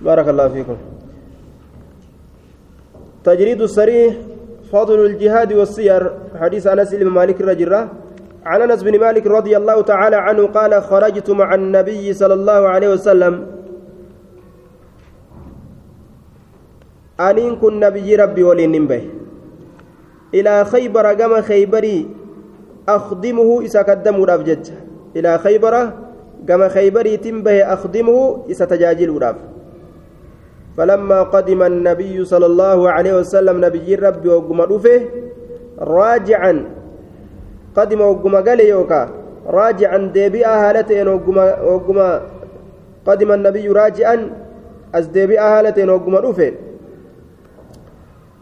بارك الله فيكم. تجريد الصريح فضل الجهاد والسير حديث أنس بن مالك الرجره عن أنس بن مالك رضي الله تعالى عنه قال خرجت مع النبي صلى الله عليه وسلم. أنين كن نبي ربي ولين به إلى خيبر كما خيبري أخدمه إذا قدموا رافجت إلى خيبر كما خيبري تنبه أخدمه إذا تجاجل راف فلما قدم النبي صلى الله عليه وسلم نبي ربي وقم راجعا قدم وقم قال يوكا راجعا ديبئة هالتين وقم قدم النبي راجعا أز ديبئة هالتين وقم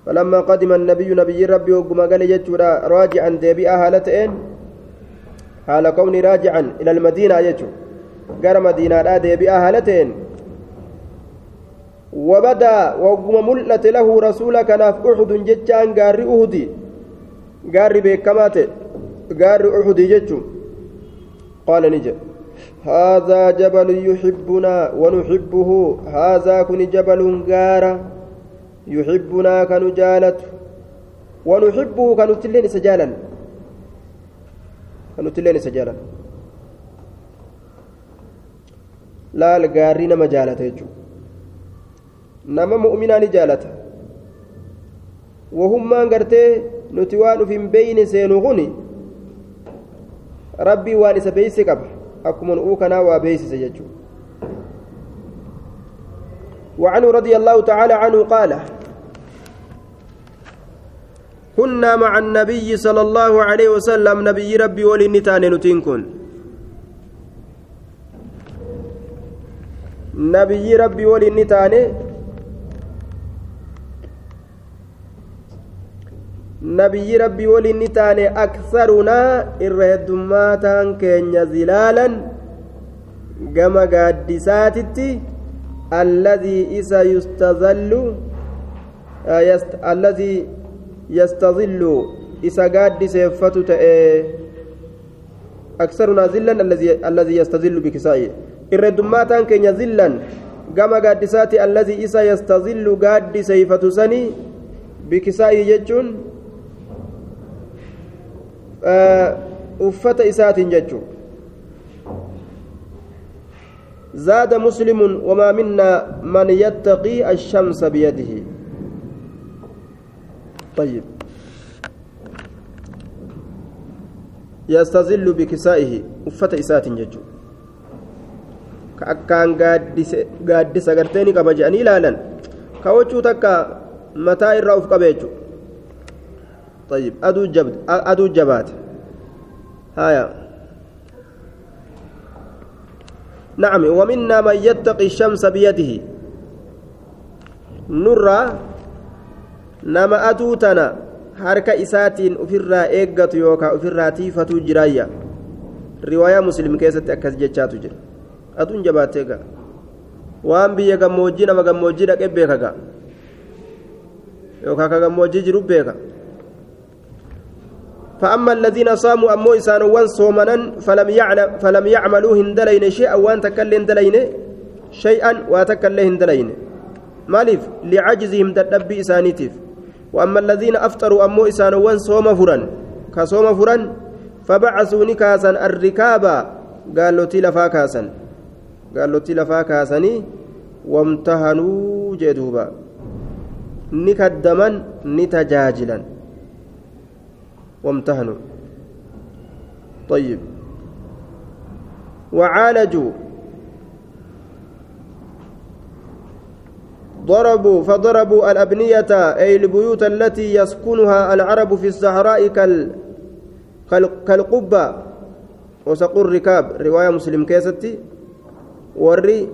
فلما قدم النبي نبي ربي وقم قال يجورا راجعا ديبئة هالتين حال كوني راجعا إلى المدينة يجو. قال مدينة لا ديبئة هالتين وبدا وقم ملت له رسولك ناف أحد جتان قاري أهدي قاري بكمات قاري أحد جتو قال نجا. هذا جبل يحبنا ونحبه. هذا كن جبل قارة يحبنا كنجالت ونحبه كنتلين سجالا. كنتلين سجالا. لا نما جالت يجو. Nama mu'minaa ni jaalata wahummaan gartee nuti waan uf hin beeyne seenu kun rabbii waan isa beeyse qaba akkuma nu'uu kanaa waa beeysise jechuudha وعنه رضي الله تعالى عنه قال كنا مع النبي صلى الله عليه وسلم نبي ربي ولنتان نتنكن نبي ربي ولنتان nabiyyi rabbii waliin ni taane aksarunaa irra heddummaatan keenya zilaalan gama gaaddisaatitti alladii isa yustazallu alladii yastazillu isa gaaddiseeffatu ta'e aksarunaa zillan alladii yastazillu bikisaa'i irra heddummaatan keenya zillan gama gaaddisaati alladii isa yastazillu gaaddiseeffatu sanii bikisaa'i jechuun uffata isaatiin jechuun زاد مسلم وما منا من يتقي الشمس بيده طيب يستظل بكسائه ka akkaan gaaddisa garteeni qaba jedhanii ilaalan kawachuu takka mataa irraa uf qabe jechuudha طيب أدو جبد أدو جبات هايا نعم ومنا من يتقي الشمس بيده نرى نما أدوتنا isaatiin ofirraa eeggatu yookaan ofirraa tiifatu jiraayya riwaayaa muslim keessatti akkas jechaatu jira aduun jabaattee ga'a waan biyya gammoojjii nama gammoojjii dhaqee beeka ga'a yookaan ka gammoojjii jiru beeka فأما الذين صاموا أمو إسان وان فلم يعلم فلم يعملوا هندلين شيئا وان تكل هندلين شيئا واتكل هندلين مالف لعجزهم تدبي إسانيتف وأما الذين أفطروا أمو إسان وان صوم فرا كصوم فرا فبعثوا نكاسا الركابا قالوا تلفا كاسا قالوا تلفا كاسني وامتهنوا جدوبا. نكدما نتجاجلا وامتهنوا. طيب. وعالجوا. ضربوا فضربوا الأبنية أي البيوت التي يسكنها العرب في الصحراء كال كالقبة. وسقوا الركاب. رواية مسلم كيستي. وري.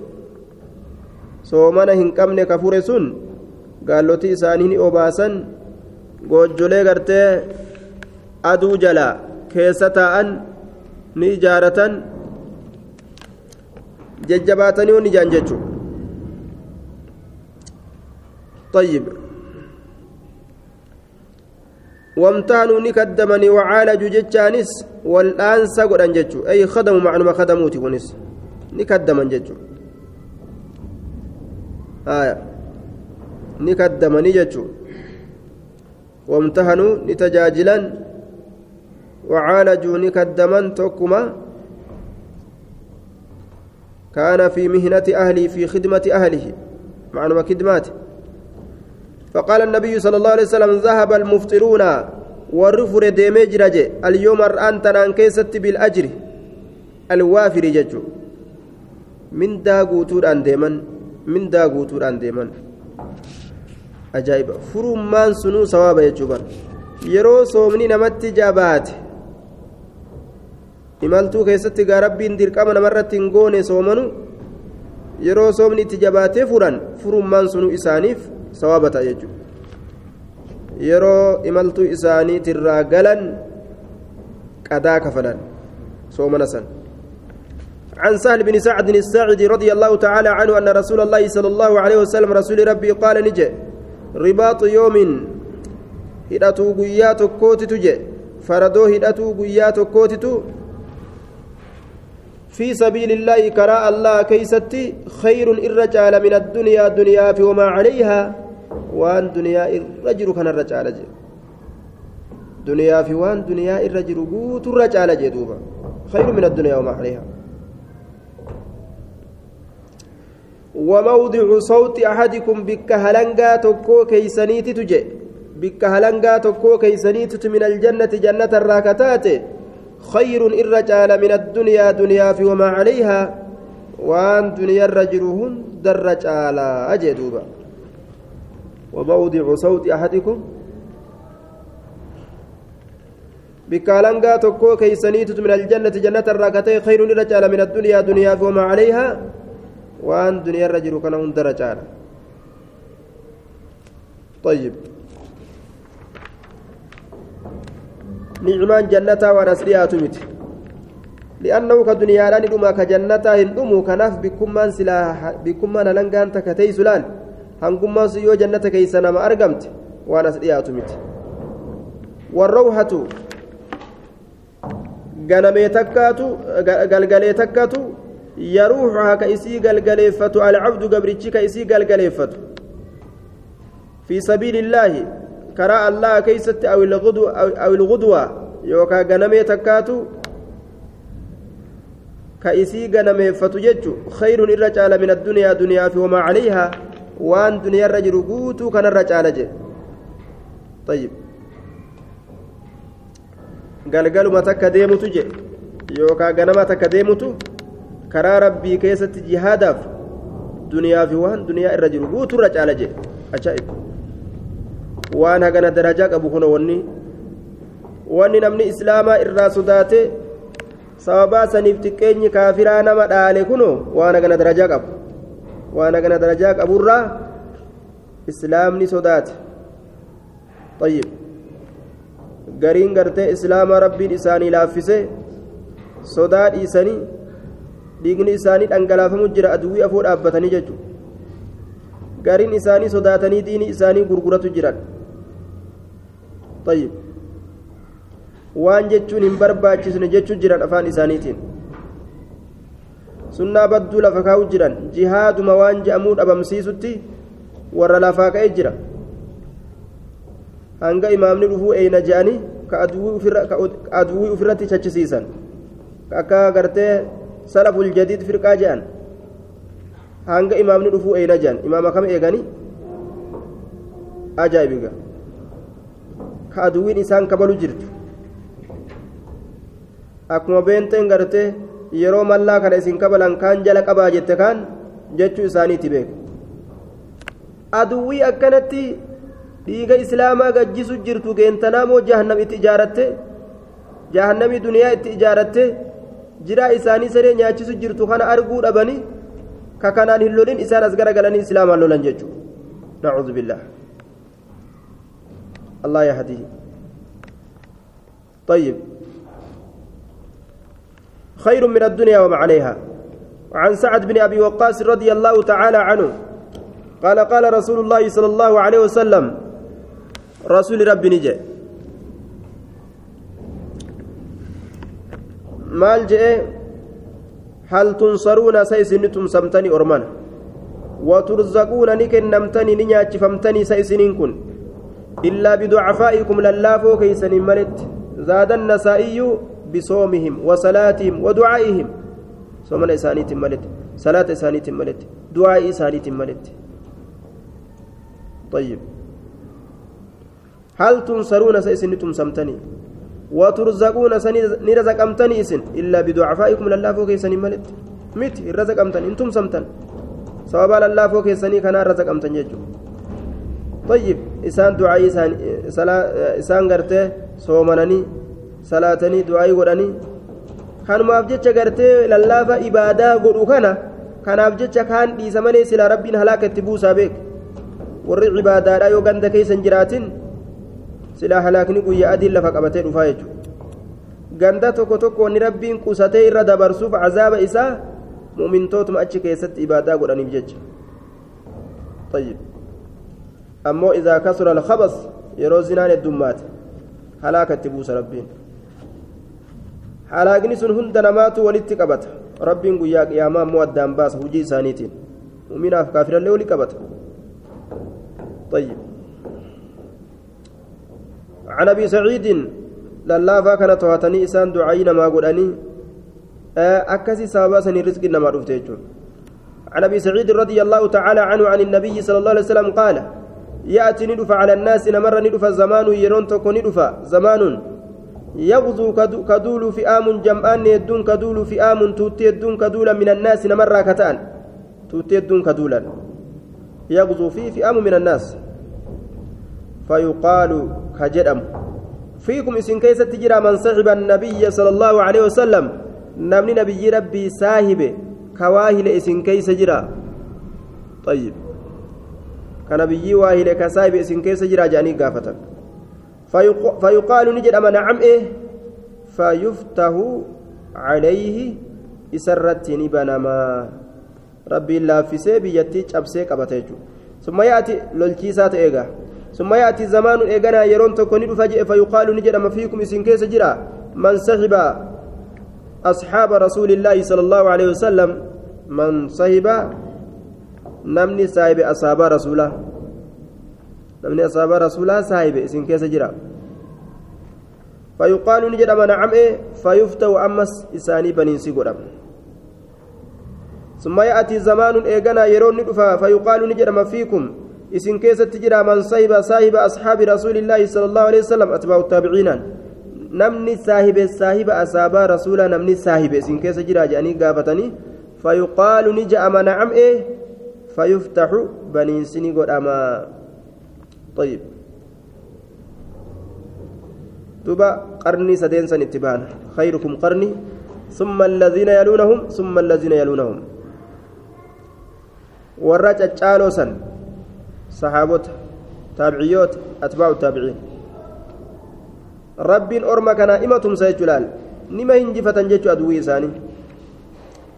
soomana hin qabne ka fure sun gaalloti isaanii ni aduu jala keessa taa'an ni ijaaratan jajjabaatanii on ijaan jechuun طيب وامتانوا نكدمني وعالجوا جتشانس والآن سقرا جتشو أي خدموا معلومة خدموتي ونس نكدمن جتشو آية نكدمني جتشو وامتهنوا نتجاجلا وعالجوا نكدمن توكما. كان في مهنة أهلي في خدمة أهله. معنى خدماته فقال النبي صلى الله عليه وسلم ذهب المفطرون والرفر ديمي جرجي اليوم الآن تنان كيست بالأجر. الوافر ججو. من داغوتور أن ديمن؟ من داغوتور أن ديمن؟ ajaa'iba furummaan sunuu sawaaba jechuu bara yeroo soomni namatti jabaate imaltuu keessatti gaa rabbiin dirqama namarratti hin goone soomanu yeroo soomni itti jabaatee furan furummaan sunuu isaaniif sawaaba ta'a jechuudha yeroo imaltuu isaaniitirraa galan qadaa kafalan soomana san عن سهل بن سعد الساعدي رضي الله تعالى عنه أن رسول الله صلى الله عليه وسلم رسول ربي قال نجي رباط يوم هدأتو قيات كوتت جي فردو هدأتو قيات كوتت في سبيل الله كراء الله كيستي خير الرجال من الدنيا دنيا في وما عليها وان دنيا الرجل كان الرجال دنيا في وان دنيا الرجل قوت الرجال جي دوبا. خير من الدنيا وما عليها. وموضع صوت أحدكم بك هلنغا تكو كيسنيت تجي. بك هلنغا تكو كيسنيت من الجنة جنة الراكتات. خير الرجال من الدنيا دنيا في وما عليها وأن دنيا الرجل هند الرجال أجدوبا وموضع صوت أحدكم. بكالنغا تكو كيسنيت من الجنة جنة الراكتات خير الرجال من الدنيا دنيا في وما عليها duniyaarra jiru kana hundara caala طيب. نعمان جنتا ونسريات مت لأنه كدنيا لأن دما كجنتا هندمو كناف بكمان سلا بكمان لنغان تكتي سلال هنكما سيو جنة كيسنا ما أرقمت ونسريات مت والروحة ganamee takkaatu galgalee takkaatu يروحها كإسي قلقليفة العبد قبرتش كإسي قلقليفة في سبيل الله كراء الله كيست أو الغدو أو, الغدوة yookaa ganamee takkaatu ka isii ganameeffatu jecha خير irra caala من الدنيا duniyaa fi وما عليها waan duniyaa irra jiru guutuu kan irra caalu jee طيب galgaluma takka deemtu jee yookaa ganama takka deemtu karaa rabbii keessatti jihaadaaf duniyaa fi waan duniyaa irra jiru guuturra caala jee. Ajaa'ib. waan hagana darajaa qabu kuno wanni wanni namni islaamaa irraa sodaate sababaa saniif xiqqeenyi kaafiraa nama dhaale kuno waan hagana darajaa qabu waan hagana darajaa qaburraa islaamni sodaate طيب gariin gartee islaama rabbiin isaanii laaffise sodaa dhiisanii dhiigni isaanii dhangalaafamu jira aduwwii afoo dhaabbatanii jechuudha gariin isaanii sodaatanii diinii isaanii gurguratu jiran Tayyib waan jechuun hin barbaachisne jechuun jiran afaan isaaniitiin sunnaa badduu lafa kaa'u jiran jihaaduma waan je'amuu dhabamsiisutti warra lafaa ka'ee jira hanga imaamni dhufuu eeyna je'anii ka aduwwii ofirratti chachisiisan akka gartee salaful jadiid firqaa je'an hanga imaamni dhufuu eeyna je'an imaama kam eeganii ajaa'ibiga ka aduwwiin isaan kabalu jirtu akkuma beenteen gartee yeroo mallaa kana isin kabalan kaan jala qabaa jette kaan jechuu isaaniiti beeku. Aduwwii akkanatti dhiiga islaamaa gajjisu jirtu geentanaa moo jahannam itti ijaaratte jahannamii duniyaa itti ijaaratte jiraa isaanii saree nyaachisu jirtu kana arguu dhabanii ka kanaan hin lolin isaan as garagalanii islaamaan lolan jechuu. Nacuudhu billah allah yahdihi طيب. خير من الدنيا وما عليها. وعن سعد بن أبي وقاص رضي الله تعالى عنه قال قال رسول الله صلى الله عليه وسلم رسول ربي نجي. مال جاء هل تنصرون سيسنتم سمتني أرمان؟ وترزقون نكنمتني نياتي فمتني سيسنين كن إلا بضعفائكم للافو كيسن ملت. زاد النسائي بصومهم وصلاتهم ودعائهم. صومنا إسانيت ملت. صلاة إسانيت ملت. دعاء إسانيت ملت. طيب. هل تنصرون سيسن تمسمتني وترزقون نرزقمتني إسن. إلا بضعفائكم للافو كيسن ملت. مت الرزقمتني أنتم سمتن. sababa lallaafoo keessanii kanaan razaqamtan jechuudha طيب إسان دعاء إسان إسان قرتي صومنني صلاتني دعاء قراني kanumaaf jecha gartee lallaafa ibaadaa godhu kana kanaaf jecha kaan dhiisa malee silaa rabbiin halaaka itti buusaa beek warri cibaadaadha yoo ganda keessa hin jiraatin silaa halaakni guyyaa adiin lafa qabatee dhufaa jechuudha ganda tokko tokko wanni rabbiin qusatee irra dabarsuuf cazaaba isaa mu'mintootuma achi keessatti ibaadaa godhaniif jecha طيب Alkhabas yeroo zinaan heddummaate halaakatti buusa rabbiin halaakni sun hunda namaatu walitti qabata rabbiin guyyaa qiyaamaa ammoo addaan baasa hujii isaaniitiin mu'minaaf kaafirallee wali qabata طيب عن ابي سعيد للافا كانت تواتني اسان دعائنا ما قداني أكسي سابا سني رزق نما رفتيجون عن أبي سعيد رضي الله تعالى عنه عن النبي صلى الله عليه وسلم قال يأتي ندف على الناس نمر ندف زمان يرون تكو ندف زمان. يغزو كدول فئام جمعان يدون كدول فئام توتي يدون كدولا من الناس نمر كتان. توتي يدون كدولا. يغزو فيه فئام من الناس. فيقال كجدم. فيكم اسم كيسة تجرى من صحب النبي صلى الله عليه وسلم. namni nabiyyi rabbii saahibe ka waahile isin keeysa jira nabiyyii waahile ka saahibe isin keessa jira jedhanii gaafatan. فيقال نجد أما نعم إيه فيفتح عليه إسرت نبنما ربي الله في سيبي يتيج أبسيك أبتيجو ثم يأتي للكيسات إيغا ثم يأتي زمان إيغانا يرون تكوني فجأة فيقال نجد أما فيكم إسن كيس جرا من سحب أصحاب رسول الله صلى الله عليه وسلم من صهب نمني صاحب أصحاب رسوله نمني أصحاب رسوله صاحب اسم كيس جرا فيقال نجد من إيه فيفتو أمس إساني بنين سيقرم ثم يأتي زمان إيغانا يرون ندفا فيقال نجد ما فيكم اسم كيس تجرى من صهب صاحب أصحاب رسول الله صلى الله عليه وسلم أتباع التابعين namni saahibe saahiba asaabaa rasuulaa namni saahibe isin keessa jira jedhanii gaafatanii fayuqaalu ni ja'ama nacam fayuftaxu baniinsi ni godhama طيب دوبا قرني سدين سن خيركم قرني ثم الذين يلونهم ثم الذين يلونهم والرجع تشالو سن صحابته تابعيوت أتباع التابعين kana ima tumsa jechuu laal nima hinjifatan jechuu aduwwii isaanii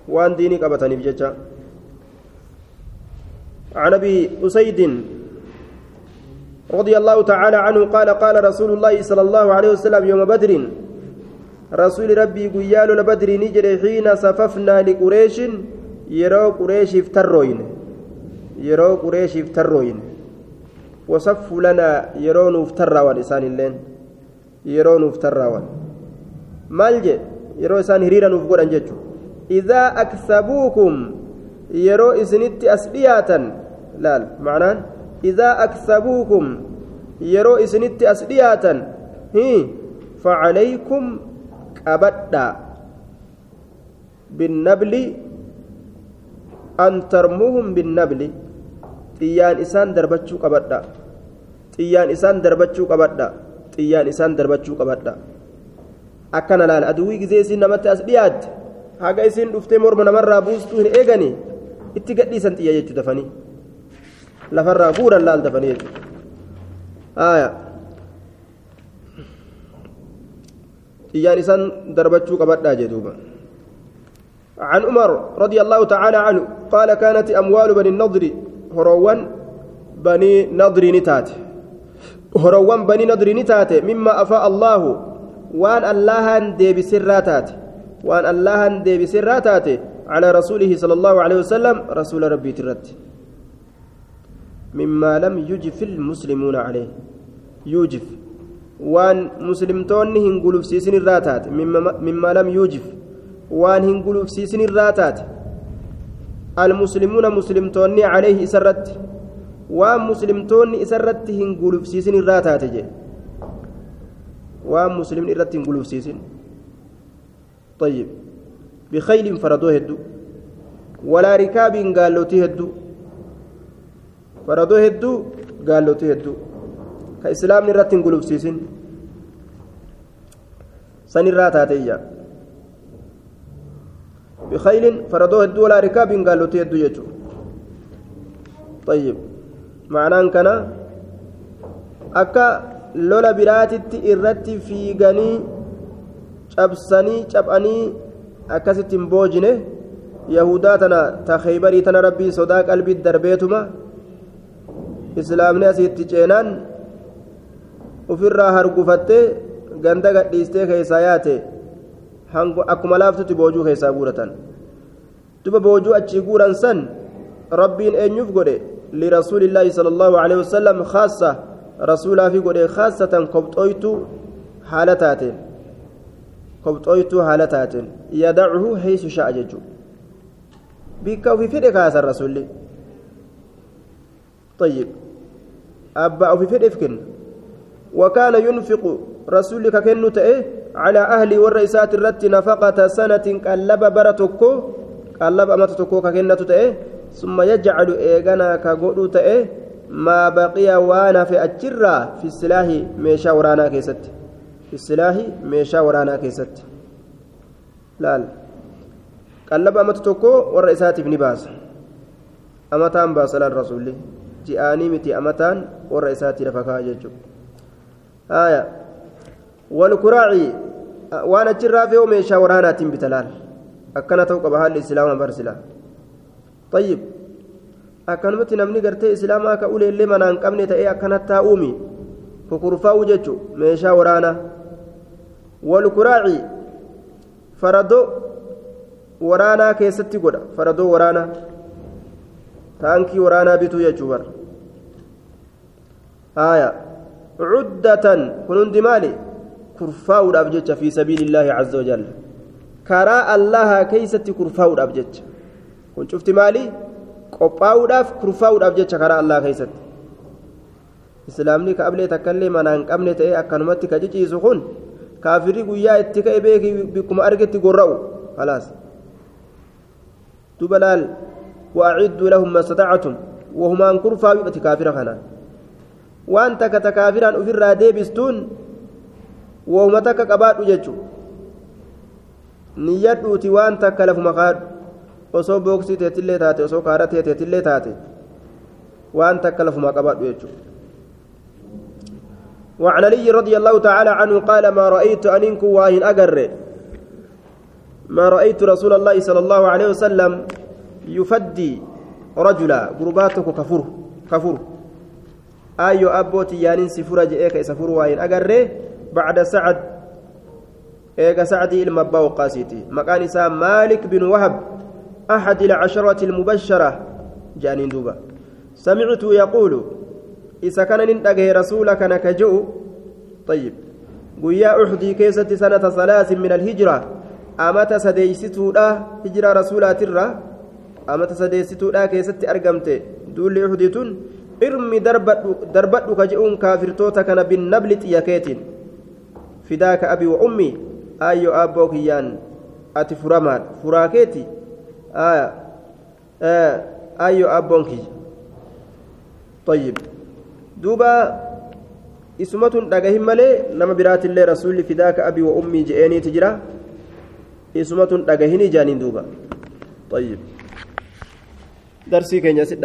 waan diinii qabataniif jecha عن أبي أسيد رضي الله تعالى عنه قال قال رسول الله صلى الله عليه وسلم يوم بدر رسول ربي قيال لبدر نجري حين صففنا لقريش يرو قريش افتروين يرو قريش افتروين وصفوا لنا يرون افترا ولسان اللين maal je yeroo isaan hiriira nuuf godhan jechuudha idaa aksabuukum yeroo isinitti as dhiyaatan laal. Macnaan idaa aksabuukum yeroo isinitti as dhiyaatan facalaykum qabadhaa binnabli an tarmuuhum binnabli xiyyaan isaan darbachuu qabadha. Xiyyaan isaan darbachuu qabadha. Xiyyaan isaan darbachuu qabadha. Akkana laal aduwwii gizee isin namatti as dhiyaatte haga isin dhuftee morma namarraa buustuu hin eeganii? Itti gadhiisan xiyya jechuu dafanii lafarraa guuran laal dafanii jechuudha xiyyaan isaan darbachuu qabadhaa jedhuuba عن عمر رضي الله تعالى عنه قال كانت أموال بني النضر هروان بني نضر نتات. هروان بني نضر نتات مما أفاء الله. وأن الله ديب سراتات. وأن الله ديب سراتات على رسوله صلى الله عليه وسلم رسول ربي ترت مما لم يجف المسلمون عليه. يوجف. وان مسلمتون هنقلوف سيسن الراتات. مما, مما لم يوجف. waan hin gulufsiisin irraa taate. المسلمون muslimtoonni عليه isarratti waan muslimtoonni isarratti hin gulufsiisin irraa taate jee. waan muslimiin irratti hin gulufsiisin طيب. بخيل fardoo hedduu. ولا ركاب gaalota hedduu fardoo hedduu gaalota hedduu كإسلام نرات قلوبسيسين سنرات هاتيا بخيل فردوه هدو ولا ركاب قالوتي هدو يجو طيب معناه كان akka lola biraatitti irratti fiiganii cabsanii cabanii akkasitti hin boojine yahudaa tana ta kheybarii tana rabbii sodaa qalbii darbeetuma islaamni asiitti ceenaan ufirraa hargufattee ganda gadhiistee keessaa yaate akkuma laaftutti boojuu keessaa guuratan duba boojuu achii guuran san rabbiin eenyuuf godhe lirasuulillaahi sala allaahu alehi wasalam khaassa rasuulaa fi godhe khaassatan kobxooytuu haala taateen kobxooytuu haala taateen yadacuhu heeysu sha'a jechuu bikka ufi fedhe kaasan rasulli طيب أبا أو في فدف كن وكان ينفق رسولك كنو على أهل والرئيسات الرت نفقة سنة قلب برتكو قلب أمتتكو ككنة تأه ثم يجعل إيغانا تأه ما بقي وأنا في أجرة في السلاح ميشا ورانا كيست. في السلاح ميشا ورانا كيست. لا قلب أمتتكو والرئيسات ابن باس أمتان باسل الرسول ji'aanii miti amataan warra isaatti lafa ka'a jechuudha walkuraaci waan achirraa fe'u meeshaa waraanaatiin bita laal akkana ta'u qaba haalli islaamaa barsila tayyib akkanumatti namni gartee islaamaa ka uleellee manaa hin qabne ta'ee akkana taa'uumi kukurfaa'u jechuudha meeshaa waraanaa walkuraaci faradoo waraanaa keessatti godha faradoo waraanaa taankii waraanaa bituu jechuu bara haaya cuddatan kun hundi maali kurfaa'uudhaaf jecha fi sabiilillaahi caza wajal karaa allaha keeysatti kurfaa'uudhaaf jecha kun cufti maali qophaa'uudhaaf kurfaa'uudhaaf jecha karaa allaha keeysatti islaamni ka ablee takkaillee manaa hin qabne ta'e akkanumatti ka ciciisu kun kaafirii guyyaa itti ka'e beeki bikkuma argetti gorra'u halaas duba laal وأعدوا لهم ما استطعتم وهم أنكر فاوئة كافرة خنان وأنت كتكافرا أفر ديبستون وهم تك قباد جتشو niyyadhuuti waan takka lafuma kaadhu. Osoo booksii teetillee taate osoo kaaratee teetillee taate waan takka lafuma qabaadhu jechuudha وعن علي رضي الله تعالى عنه قال ما رأيت أنك واهن أجر. ما رأيت رسول الله صلى الله عليه وسلم يفدي رجلا. قرباتك كفر كفر. أيو أبوتي يانين سفر جئك سفر وين أجره بعد سعد إيجا سعد المبا وقاسيتي مكان إسام مالك بن وهب أحد العشرة المبشرة جانين دوبا سمعت يقول إذا كان ننتقه رسولك نكجو طيب قيا أحدي كيسة سنة ثلاث من الهجرة أمت سديستو هجرة رسولات الرّ amata sadeessituudha keessatti argamte duulli uxdiitun irmi darbadhu ka je'uun kaafirtoota kana binnabli xiyyakeetiin fidaaka abi wa ummi aayyo aabboo kiyyaan ati furamaadha furaakeeti aayyo aabboon kiyya طيب دوبا ismatun dhagahin malee nama biraatillee rasuulli fidaaka abi wa ummii je'eeniiti jira isumatun dhagahin ijaaniin duuba طيب درسي كان يسد